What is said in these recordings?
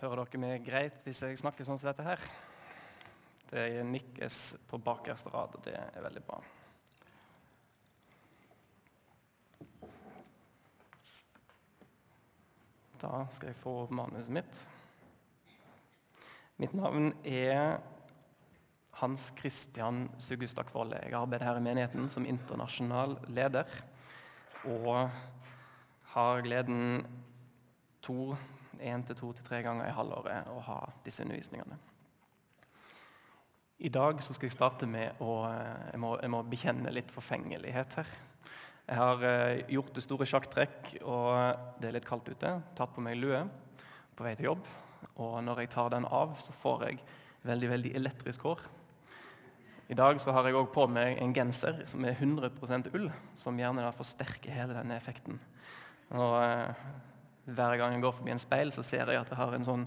Hører dere meg greit hvis jeg snakker sånn som dette her? Det nikkes på bakerste rad, og det er veldig bra. Da skal jeg få manuset mitt. Mitt navn er Hans Christian Sugustad Kvåle. Jeg arbeider her i menigheten som internasjonal leder. Og har gleden to én til to til tre ganger i halvåret å ha disse undervisningene. I dag skal jeg starte med å jeg må, jeg må, bekjenne litt forfengelighet her. Jeg har eh, gjort det store sjakktrekk, og det er litt kaldt ute. Tatt på meg lue på vei til jobb. Og når jeg tar den av, så får jeg veldig veldig elektrisk hår. I dag så har jeg òg på meg en genser som er 100% ull, som gjerne da forsterker hele denne effekten. Og eh, hver gang jeg går forbi en speil, så ser jeg at jeg har en sånn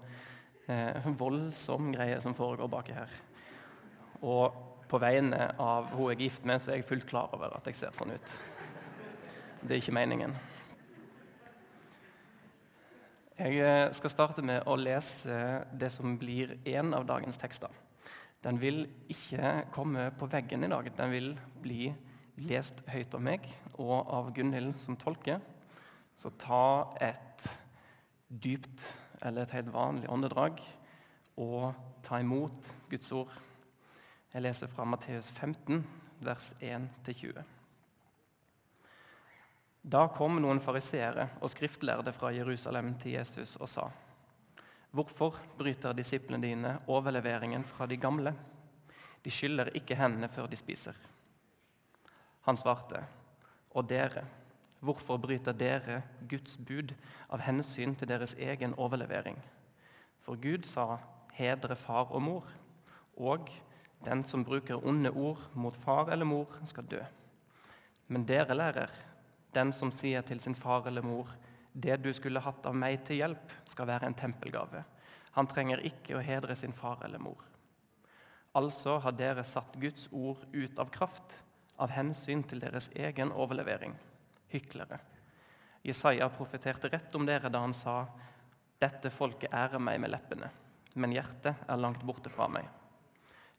eh, voldsom greie som foregår baki her. Og på vegne av hun jeg er gift med, så er jeg fullt klar over at jeg ser sånn ut. Det er ikke meningen. Jeg eh, skal starte med å lese det som blir en av dagens tekster. Den vil ikke komme på veggen i dag. Den vil bli lest høyt av meg og av Gunhild som tolker. Så ta et dypt eller et helt vanlig åndedrag og ta imot Guds ord. Jeg leser fra Matteus 15, vers 1-20. Da kom noen fariseere og skriftlærde fra Jerusalem til Jesus og sa:" Hvorfor bryter disiplene dine overleveringen fra de gamle? De skyller ikke hendene før de spiser. Han svarte, og dere, Hvorfor bryter dere Guds bud av hensyn til deres egen overlevering? For Gud sa, 'Hedre far og mor', og 'den som bruker onde ord mot far eller mor, skal dø'. Men dere lærer, den som sier til sin far eller mor, 'Det du skulle hatt av meg til hjelp, skal være en tempelgave'. Han trenger ikke å hedre sin far eller mor. Altså har dere satt Guds ord ut av kraft av hensyn til deres egen overlevering hyklere. Jesaja profeterte rett om dere da han sa:" Dette folket ærer meg med leppene, men hjertet er langt borte fra meg.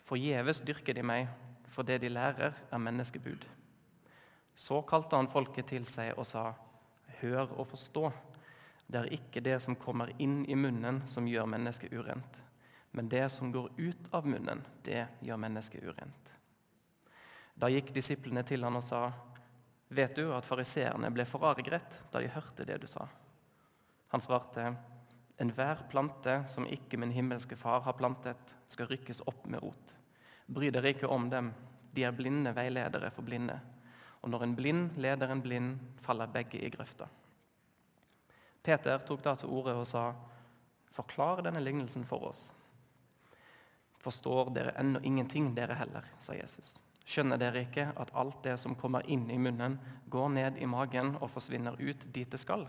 Forgjeves dyrker de meg, for det de lærer, er menneskebud. Så kalte han folket til seg og sa:" Hør og forstå. Det er ikke det som kommer inn i munnen som gjør mennesket urent, men det som går ut av munnen, det gjør mennesket urent. Da gikk disiplene til han og sa:" Vet du at fariseerne ble forargret da de hørte det du sa? Han svarte, Enhver plante som ikke min himmelske far har plantet, skal rykkes opp med rot. Bry dere ikke om dem, de er blinde veiledere for blinde. Og når en blind leder en blind, faller begge i grøfta. Peter tok da til orde og sa, Forklar denne lignelsen for oss. Forstår dere ennå ingenting, dere heller, sa Jesus. Skjønner dere ikke at alt det som kommer inn i munnen, går ned i magen og forsvinner ut dit det skal?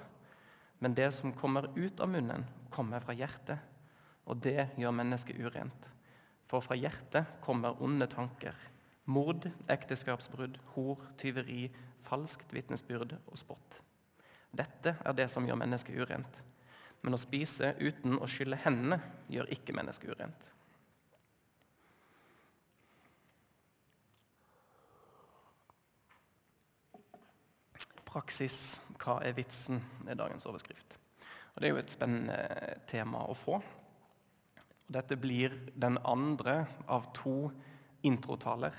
Men det som kommer ut av munnen, kommer fra hjertet, og det gjør mennesket urent. For fra hjertet kommer onde tanker. Mord, ekteskapsbrudd, hor, tyveri, falskt vitnesbyrd og spott. Dette er det som gjør mennesket urent. Men å spise uten å skylle hendene gjør ikke mennesket urent. Praksis, hva er vitsen? er dagens overskrift. Og Det er jo et spennende tema å få. Og dette blir den andre av to introtaler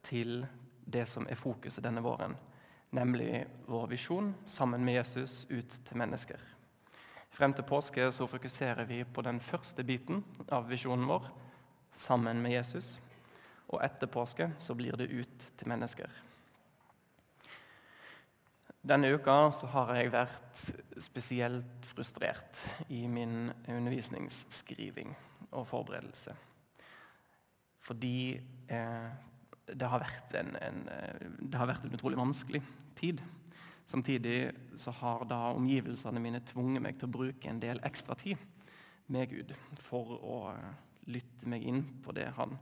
til det som er fokuset denne våren, nemlig vår visjon sammen med Jesus ut til mennesker. Frem til påske så fokuserer vi på den første biten av visjonen vår, sammen med Jesus. Og etter påske så blir det ut til mennesker. Denne uka har jeg vært spesielt frustrert i min undervisningsskriving og forberedelse. Fordi eh, det, har en, en, det, har vært en, utrolig vanskelig tid. Samtidig så har da omgivelsene mine tvunget meg til å bruke en del ekstra tid med Gud for å lytte meg inn på det han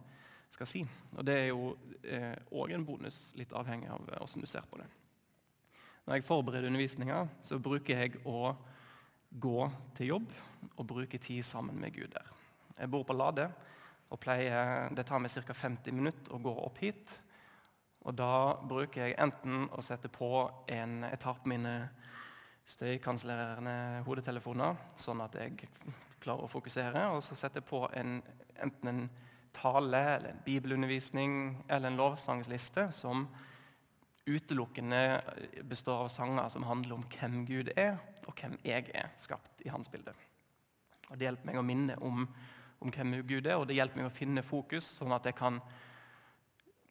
skal si. Og Det er jo òg eh, en bonus, litt avhengig av hvordan du ser på det. Når jeg forbereder undervisninga, så bruker jeg å gå til jobb og bruke tid sammen med Gud der. Jeg bor på Lade, og pleier, det tar meg ca. 50 minutter å gå opp hit. Og da bruker jeg enten å sette på en Jeg tar på mine støykansellerende hodetelefoner, sånn at jeg klarer å fokusere. Og så setter jeg på en, enten en tale, eller en bibelundervisning eller en lovsangsliste som utelukkende består av sanger som handler om hvem Gud er, og hvem jeg er, skapt i hans bilde. Og Det hjelper meg å minne om, om hvem Gud er, og det hjelper meg å finne fokus, sånn at jeg kan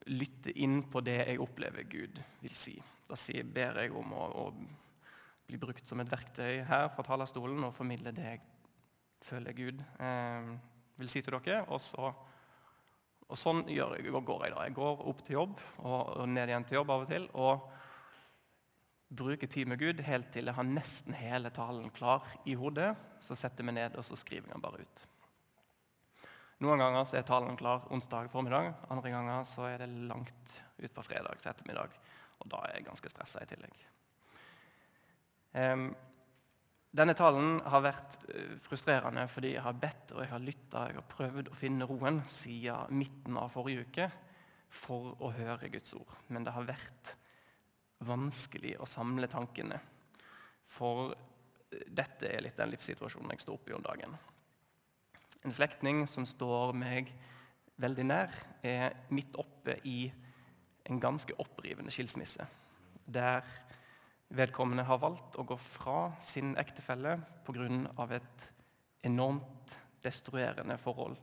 lytte inn på det jeg opplever Gud vil si. Da ber jeg om å, å bli brukt som et verktøy her fra talerstolen og formidle det jeg føler Gud eh, vil si til dere. Og så og sånn går jeg. da. Jeg går opp til jobb og ned igjen til jobb av og til. Og bruker tid med Gud helt til jeg har nesten hele talen klar i hodet. Så setter jeg meg ned og så skriver jeg den bare ut. Noen ganger så er talen klar onsdag formiddag. Andre ganger så er det langt utpå fredags ettermiddag. Og da er jeg ganske stressa i tillegg. Um, denne talen har vært eh, frustrerende fordi jeg har bedt og jeg har lytta og prøvd å finne roen siden midten av forrige uke for å høre Guds ord. Men det har vært vanskelig å samle tankene. For eh, dette er litt den livssituasjonen jeg står oppe i om dagen. En slektning som står meg veldig nær, er midt oppe i en ganske opprivende skilsmisse. Der vedkommende har valgt å gå fra sin ektefelle pga. et enormt destruerende forhold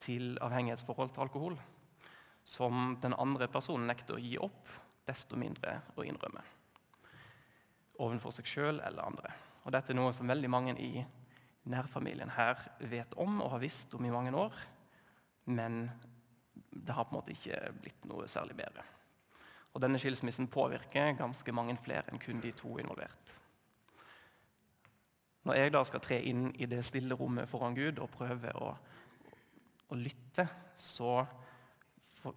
til avhengighetsforhold til alkohol, som den andre personen nekter å gi opp, desto mindre å innrømme. Overfor seg sjøl eller andre. Og Dette er noe som veldig mange i nærfamilien her vet om og har visst om i mange år, men det har på en måte ikke blitt noe særlig bedre. Og denne skilsmissen påvirker ganske mange flere enn kun de to involvert. Når jeg da skal tre inn i det stille rommet foran Gud og prøve å, å lytte, så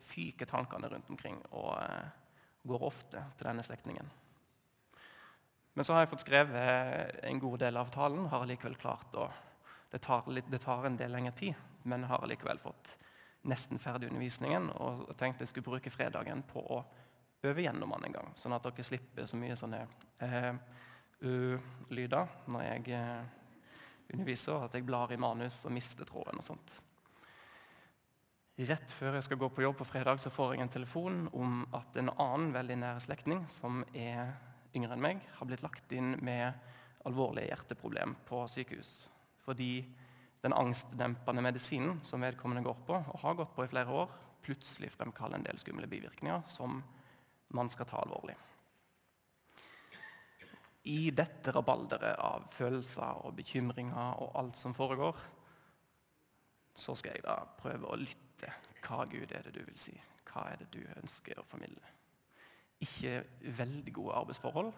fyker tankene rundt omkring og eh, går ofte til denne slektningen. Men så har jeg fått skrevet en god del av talen. har allikevel klart å, det tar, litt, det tar en del lengre tid, men har allikevel fått nesten ferdig undervisningen og tenkte jeg skulle bruke fredagen på å øve gjennom den en gang, sånn at dere slipper så mye sånne eh, ø-lyder når jeg eh, underviser, at jeg blar i manus og mister tråden og sånt. Rett før jeg skal gå på jobb på fredag, så får jeg en telefon om at en annen veldig nær slektning, som er yngre enn meg, har blitt lagt inn med alvorlige hjerteproblem på sykehus. Fordi den angstdempende medisinen som vedkommende går på, og har gått på i flere år, plutselig fremkaller en del skumle bivirkninger som man skal ta alvorlig. I dette rabalderet av følelser og bekymringer og alt som foregår, så skal jeg da prøve å lytte. Hva Gud er det du vil si? Hva er det du ønsker å formidle? Ikke veldig gode arbeidsforhold,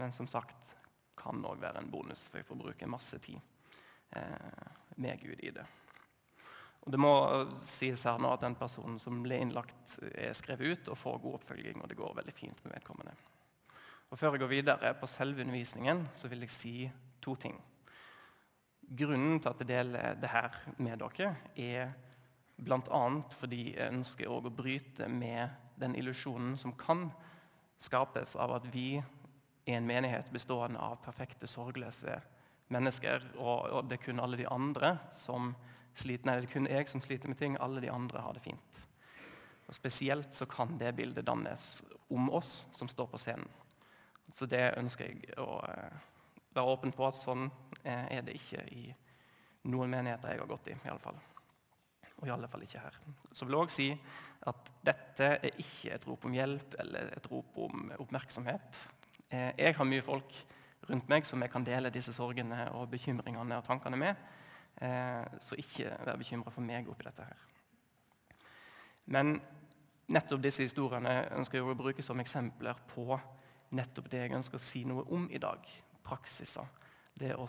men som sagt kan òg være en bonus, for jeg får bruke masse tid eh, med Gud i det. Og Det må sies her nå at den personen som ble innlagt, er skrevet ut og får god oppfølging. og det går veldig fint med vedkommende. Og Før jeg går videre på selve undervisningen, så vil jeg si to ting. Grunnen til at jeg deler det her med dere, er bl.a. fordi jeg ønsker å bryte med den illusjonen som kan skapes av at vi er en menighet bestående av perfekte, sorgløse mennesker, og det er kun alle de andre som sliten. Er kun jeg som sliter med ting. Alle de andre har det fint. Og Spesielt så kan det bildet dannes om oss som står på scenen. Så det ønsker jeg å eh, være åpen på at sånn eh, er det ikke i noen menigheter jeg har gått i. i alle fall. Og i alle fall ikke her. Så vil jeg også si at dette er ikke et rop om hjelp eller et rop om oppmerksomhet. Eh, jeg har mye folk rundt meg som jeg kan dele disse sorgene og bekymringene og tankene med. Eh, så ikke vær bekymra for meg oppi dette her. Men nettopp disse historiene ønsker jeg å bruke som eksempler på nettopp det jeg ønsker å si noe om i dag. Praksiser. Det å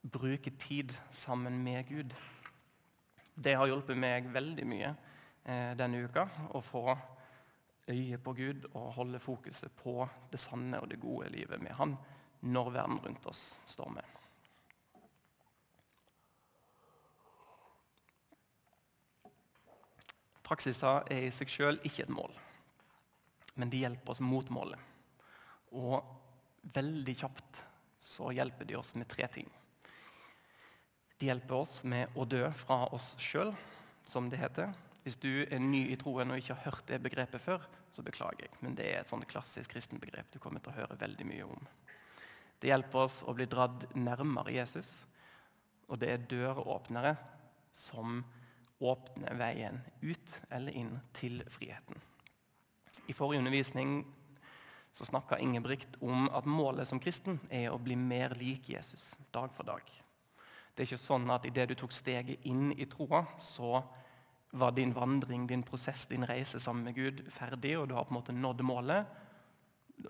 bruke tid sammen med Gud. Det har hjulpet meg veldig mye eh, denne uka å få øye på Gud og holde fokuset på det sanne og det gode livet med Han når verden rundt oss stormer. Praksiser er i seg sjøl ikke et mål, men de hjelper oss mot målet. Og veldig kjapt så hjelper de oss med tre ting. De hjelper oss med å dø fra oss sjøl, som det heter. Hvis du er ny i troen og ikke har hørt det begrepet før, så beklager jeg. Men det er et sånt klassisk kristenbegrep du kommer til å høre veldig mye om. Det hjelper oss å bli dratt nærmere Jesus, og det er døråpnere som åpne veien ut eller inn til friheten. I forrige undervisning så snakka Ingebrigt om at målet som kristen er å bli mer lik Jesus dag for dag. Det er ikke sånn at idet du tok steget inn i troa, så var din vandring, din prosess, din reise sammen med Gud ferdig, og du har på en måte nådd målet.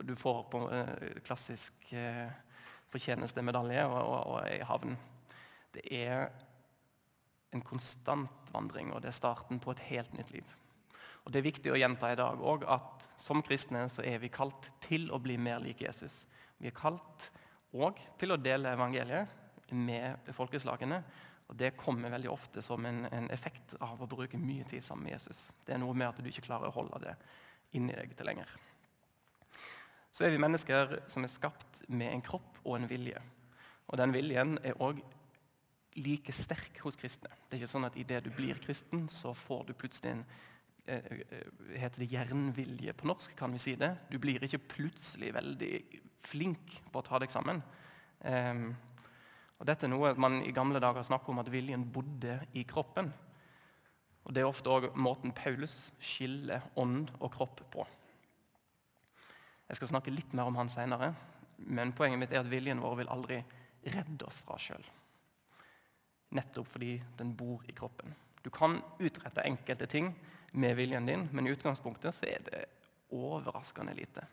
Du får på eh, klassisk fortjeneste, fortjenestemedalje og, og, og er i havn. Det er en konstant vandring, og det er starten på et helt nytt liv. Og Det er viktig å gjenta i dag også, at som kristne så er vi kalt til å bli mer lik Jesus. Vi er kalt òg til å dele evangeliet med folkeslagene. Og Det kommer veldig ofte som en, en, effekt av å bruke mye tid sammen med Jesus. Det er noe med at du ikke klarer å holde det inni deg til lenger. Så er vi mennesker som er skapt med en kropp og en vilje. Og Den viljen er òg like sterk hos kristne. Det er ikke sånn at idet du blir kristen, så får du plutselig en eh, eh, heter det jernvilje på norsk? kan vi si det? Du blir ikke plutselig veldig flink på å ta deg sammen. Um, og dette er noe man i gamle dager snakker om at viljen bodde i kroppen. Og Det er ofte også måten Paulus skiller ånd og kropp på. Jeg skal snakke litt mer om han senere, men poenget mitt er at viljen vår vil aldri redde oss fra sjøl nettopp fordi den bor i kroppen. Du kan utrette enkelte ting med viljen din, men i utgangspunktet så er det overraskende lite.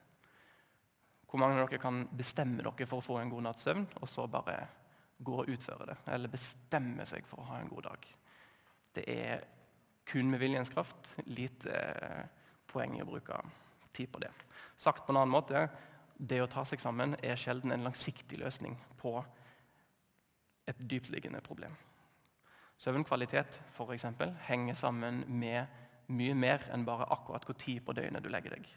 Hvor mange av dere kan bestemme dere for å få en god natts søvn, og så bare gå og utføre det? Eller bestemme seg for å ha en god dag? Det er kun med viljens kraft lite eh, poeng i å bruke tid på det. Sagt på en annen måte, det å ta seg sammen er sjelden en langsiktig løsning på et dyptliggende problem. Søvnkvalitet for eksempel, henger sammen med mye mer enn bare akkurat hvor tid på døgnet du legger deg.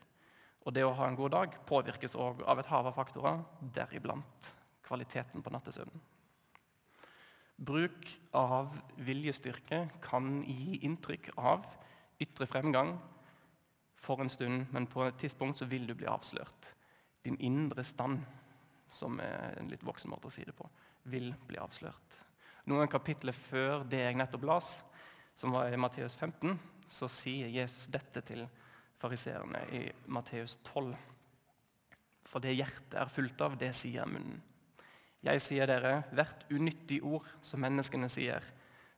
Og Det å ha en god dag påvirkes òg av et hav av faktorer, deriblant kvaliteten på nattesøvnen. Bruk av viljestyrke kan gi inntrykk av ytre fremgang for en stund, men på et tidspunkt så vil du bli avslørt. Din indre stand, som er en litt voksen måte å si det på, vil bli avslørt noen kapitler før det jeg nettopp las, som var i Matteus 15, så sier Jesus dette til fariseerne i Matteus 12. For det hjertet er fullt av, det sier munnen. Jeg sier dere, hvert unyttig ord som menneskene sier,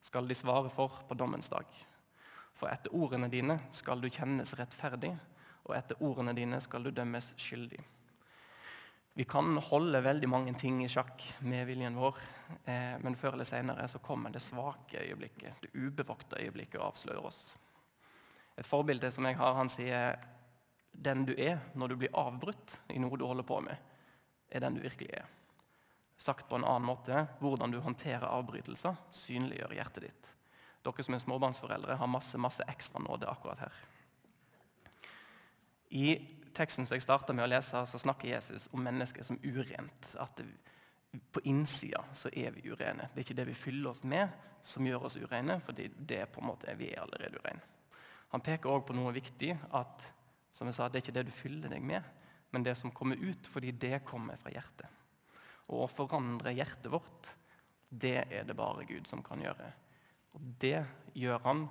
skal de svare for på dommens dag. For etter ordene dine skal du kjennes rettferdig, og etter ordene dine skal du dømmes skyldig. Vi kan holde veldig mange ting i sjakk med viljen vår, eh, men før eller senere så kommer det svake øyeblikket, det ubevokte øyeblikket, og avslører oss. Et forbilde som jeg har, han sier den du er når du blir avbrutt i noe du holder på med, er den du virkelig er. Sagt på en annen måte hvordan du håndterer avbrytelser, synliggjør hjertet ditt. Dere som er småbarnsforeldre, har masse, masse ekstra nåde akkurat her. I teksten som jeg starta med å lese, så snakker Jesus om mennesket som urent. At det, på innsida så er vi urene. Det er ikke det vi fyller oss med, som gjør oss urene, for det er på en måte, vi er allerede urene. Han peker òg på noe viktig, at som jeg sa, det er ikke det du fyller deg med, men det som kommer ut, fordi det kommer fra hjertet. Og å forandre hjertet vårt, det er det bare Gud som kan gjøre. Og det gjør han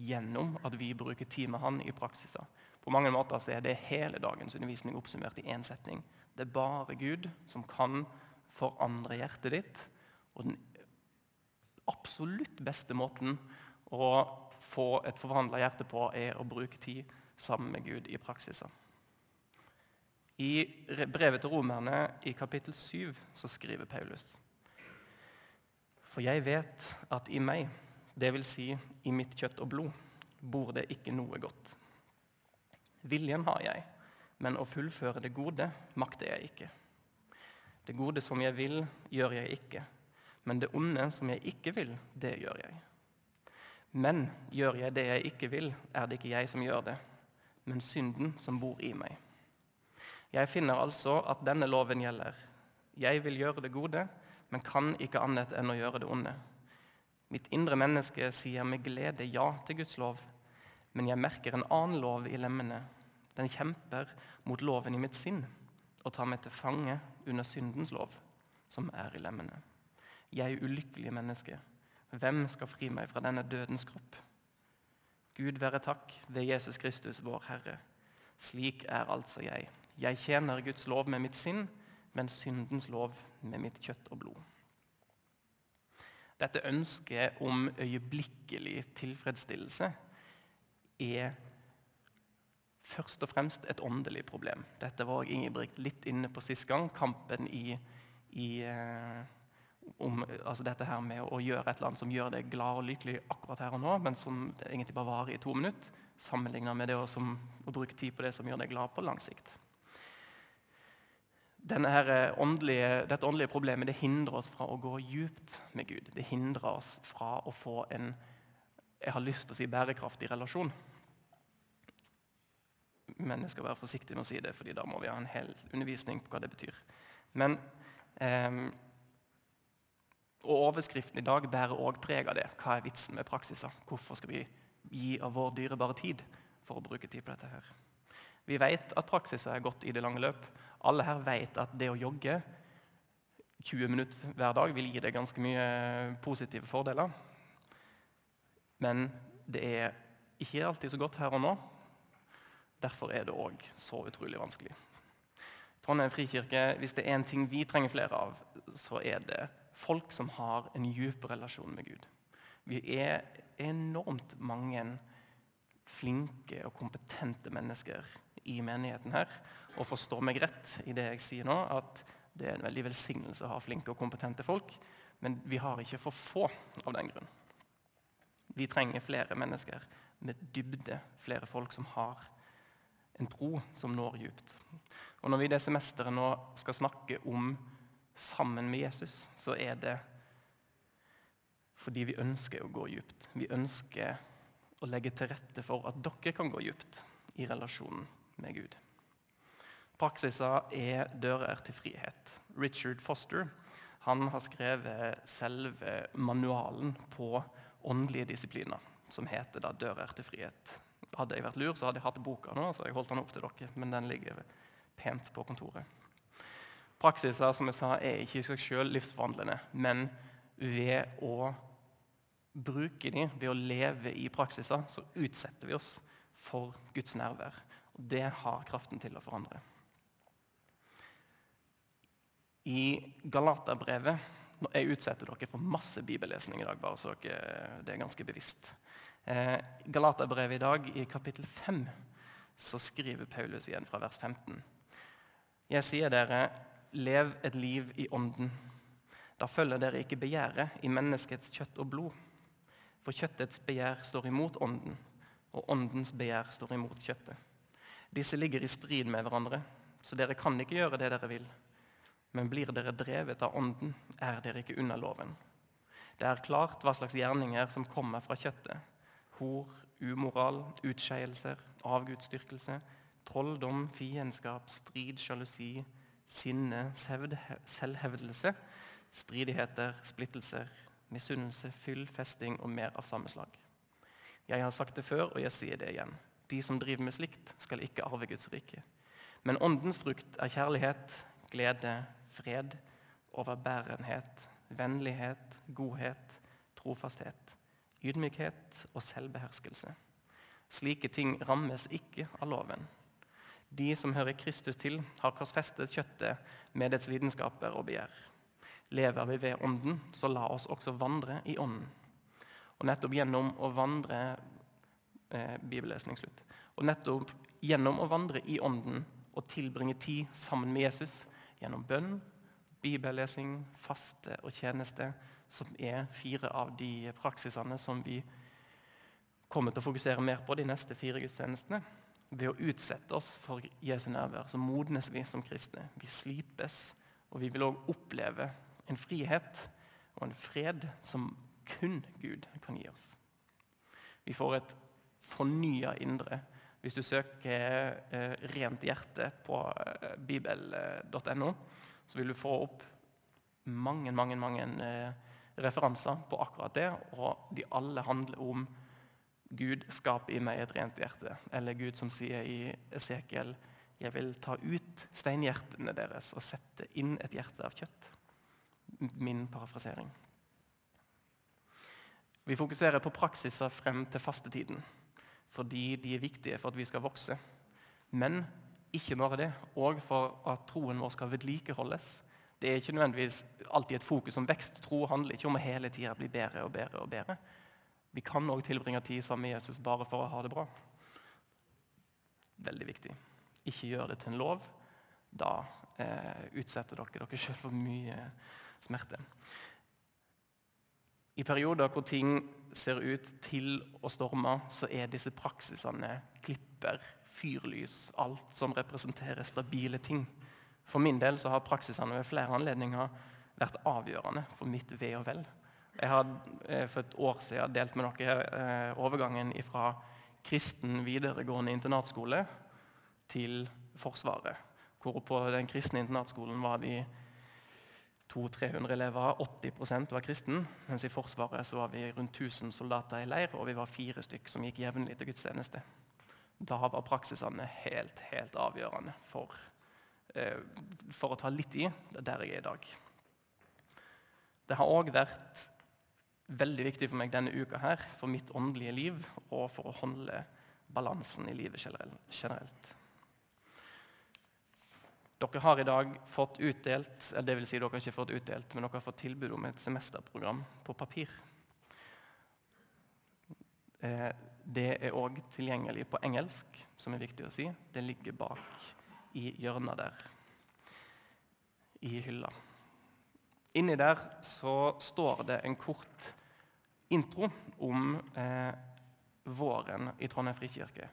gjennom at vi bruker tid med han i praksiser. På mange måter så er det hele dagens undervisning oppsummert i én setning. Det er bare Gud som kan forandre hjertet ditt. Og den absolutt beste måten å få et forvandla hjerte på, er å bruke tid sammen med Gud i praksiser. I brevet til romerne i kapittel 7 så skriver Paulus For jeg vet at i meg, dvs. Si i mitt kjøtt og blod, bor det ikke noe godt. Viljen har jeg, men å fullføre det gode makter jeg ikke. Det gode som jeg vil, gjør jeg ikke. Men det onde som jeg ikke vil, det gjør jeg. Men gjør jeg det jeg ikke vil, er det ikke jeg som gjør det, men synden som bor i meg. Jeg finner altså at denne loven gjelder. Jeg vil gjøre det gode, men kan ikke annet enn å gjøre det onde. Mitt indre menneske sier med glede ja til Guds lov, men jeg merker en annen lov i lemmene. Den kjemper mot loven i mitt sinn og tar meg til fange under syndens lov, som er i lemmene. Jeg ulykkelige menneske, hvem skal fri meg fra denne dødens kropp? Gud være takk ved Jesus Kristus, vår Herre. Slik er altså jeg. Jeg tjener Guds lov med mitt sinn, men syndens lov med mitt kjøtt og blod. Dette ønsket om øyeblikkelig tilfredsstillelse er først og fremst et åndelig problem. Dette var Ingebrigt litt inne på sist gang. Kampen i, i eh, om altså dette her med å gjøre et annet som gjør deg glad og lykkelig akkurat her og nå, men som egentlig bare varer i to minutter, sammenlignet med det å, som, å bruke tid på det som gjør deg glad på lang sikt. Eh, åndelige, dette åndelige problemet det hindrer oss fra å gå djupt med Gud. Det hindrer oss fra å få en jeg har lyst til å si bærekraftig relasjon. Men jeg skal være forsiktig med å si det, fordi da må vi ha en hel undervisning på hva det betyr. Men eh, og Overskriften i dag bærer òg preg av det. Hva er vitsen med praksiser? Hvorfor skal vi gi av vår dyrebare tid for å bruke tid på dette? her? Vi vet at praksiser er godt i det lange løp, alle her vet at det å jogge 20 minutter hver dag vil gi deg ganske mye positive fordeler. Men det er ikke alltid så godt her og nå. Derfor er det òg så utrolig vanskelig. Trondheim frikirke, Hvis det er en ting vi trenger flere av, så er det folk som har en djup relasjon med Gud. Vi er enormt mange flinke og kompetente mennesker i menigheten her og forstå meg rett i det jeg sier nå, at det er en veldig velsignelse å ha flinke og kompetente folk, men vi har ikke for få av den grunn. Vi trenger flere mennesker med dybde, flere folk som har en tro som når djupt. Og Når vi i det semesteret nå skal snakke om sammen med Jesus, så er det fordi vi ønsker å gå djupt. Vi ønsker å legge til rette for at dere kan gå djupt i relasjonen med Gud. Praksiser er dører til frihet. Richard Foster han har skrevet selve manualen på åndelige disipliner, som heter da 'Dører til frihet'. Hadde jeg vært lur, så hadde jeg hatt boka nå, så jeg holdt den opp til dere, men den ligger pent på kontoret. Praksiser som jeg sa, er ikke i seg selv livsforvandlende, men ved å bruke dem, ved å leve i praksiser, så utsetter vi oss for Guds nærvær. Og Det har kraften til å forandre. I Galaterbrevet Jeg utsetter dere for masse bibellesning i dag, bare så dere, det er ganske bevisst. Eh, Galaterbrevet i dag, i kapittel 5, så skriver Paulus igjen fra vers 15. Jeg sier dere, lev et liv i ånden. Da følger dere ikke begjæret i menneskets kjøtt og blod. For kjøttets begjær står imot ånden, og åndens begjær står imot kjøttet. Disse ligger i strid med hverandre, så dere kan ikke gjøre det dere vil. Men blir dere drevet av Ånden, er dere ikke under loven. Det er klart hva slags gjerninger som kommer fra kjøttet. Hor, umoral, utskeielser, avgudsdyrkelse, trolldom, fiendskap, strid, sjalusi, sinne, selvhevdelse, stridigheter, splittelser, misunnelse, fyll, festing og mer av samme slag. Jeg har sagt det før, og jeg sier det igjen. De som driver med slikt, skal ikke arve Guds rike. Men åndens frukt er kjærlighet, glede, fred, overbærenhet, vennlighet, godhet, trofasthet, ydmykhet og selvbeherskelse. Slike ting rammes ikke av loven. De som hører Kristus til, har korsfestet kjøttet med dets lidenskaper og begjær. Lever vi ved Ånden, så la oss også vandre i Ånden. Og nettopp gjennom å vandre eh, Bibellesning slutt. Og nettopp gjennom å vandre i Ånden og tilbringe tid sammen med Jesus, gjennom bønn, bibellesing, faste og tjeneste, som er fire av de praksisene som vi kommer til å fokusere mer på de neste fire gudstjenestene. Ved å utsette oss for Jesu nærvær så modnes vi som kristne. Vi slipes Og vi vil òg oppleve en frihet og en fred som kun Gud kan gi oss. Vi får et fornya indre. Hvis du søker eh, 'rent hjerte' på eh, bibel.no, så vil du få opp mange, mange, mange eh, referanser på akkurat det. Og de alle handler om Gud skaper i meg et rent hjerte. Eller Gud som sier i Esekiel jeg vil ta ut steinhjertene deres og sette inn et hjerte av kjøtt. Min parafrasering. Vi fokuserer på praksiser frem til fastetiden fordi de er viktige for at vi skal vokse. Men ikke bare det, òg for at troen vår skal vedlikeholdes. Det er ikke nødvendigvis alltid et fokus om vekst. Tro handler ikke om å hele tida bli bedre og bedre. og bedre. Vi kan òg tilbringe tid sammen med Jesus bare for å ha det bra. Veldig viktig. Ikke gjør det til en lov. Da eh, utsetter dere dere sjøl for mye smerte. I perioder hvor ting ser ut til å storme, så er disse praksisene klipper, fyrlys, alt som representerer stabile ting. For min del så har praksisene ved flere anledninger vært avgjørende for mitt ve og vel. Jeg har eh, for et år siden delt med dere eh, overgangen fra kristen videregående internatskole til Forsvaret. Hvor på den kristne internatskolen var de 200-300 elever, 80% var kristen. Mens i Forsvaret så var vi rundt 1000 soldater i leir, og vi var fire stykk som gikk jevnlig til gudstjeneste. Da var praksisene helt, helt avgjørende for, for å ta litt i. Det er der jeg er i dag. Det har òg vært veldig viktig for meg denne uka her, for mitt åndelige liv og for å holde balansen i livet generelt. Dere har i dag fått utdelt det vil si dere har ikke fått utdelt, men dere har fått tilbud om et semesterprogram på papir. Eh, det er òg tilgjengelig på engelsk, som er viktig å si. Det ligger bak i hjørnet der, i hylla. Inni der så står det en kort intro om eh, våren i Trondheim frikirke.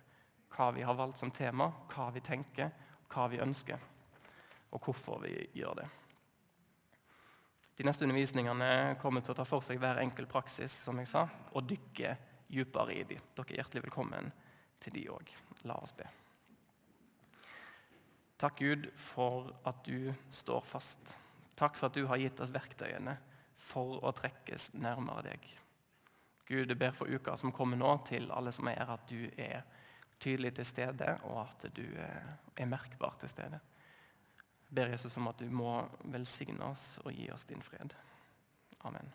Hva vi har valgt som tema, hva vi tenker, hva vi ønsker og hvorfor vi gjør det. De neste undervisningene kommer til å ta for seg hver enkel praksis som jeg sa, og dykke dypere i de. Dere er hjertelig velkommen til de òg. La oss be. Takk, Gud, for at du står fast. Takk for at du har gitt oss verktøyene for å trekkes nærmere deg. Gud, jeg ber for uka som kommer nå, til alle som er her, at du er tydelig til stede, og at du er merkbar til stede Jeg ber Jesus om at du må velsigne oss og gi oss din fred. Amen.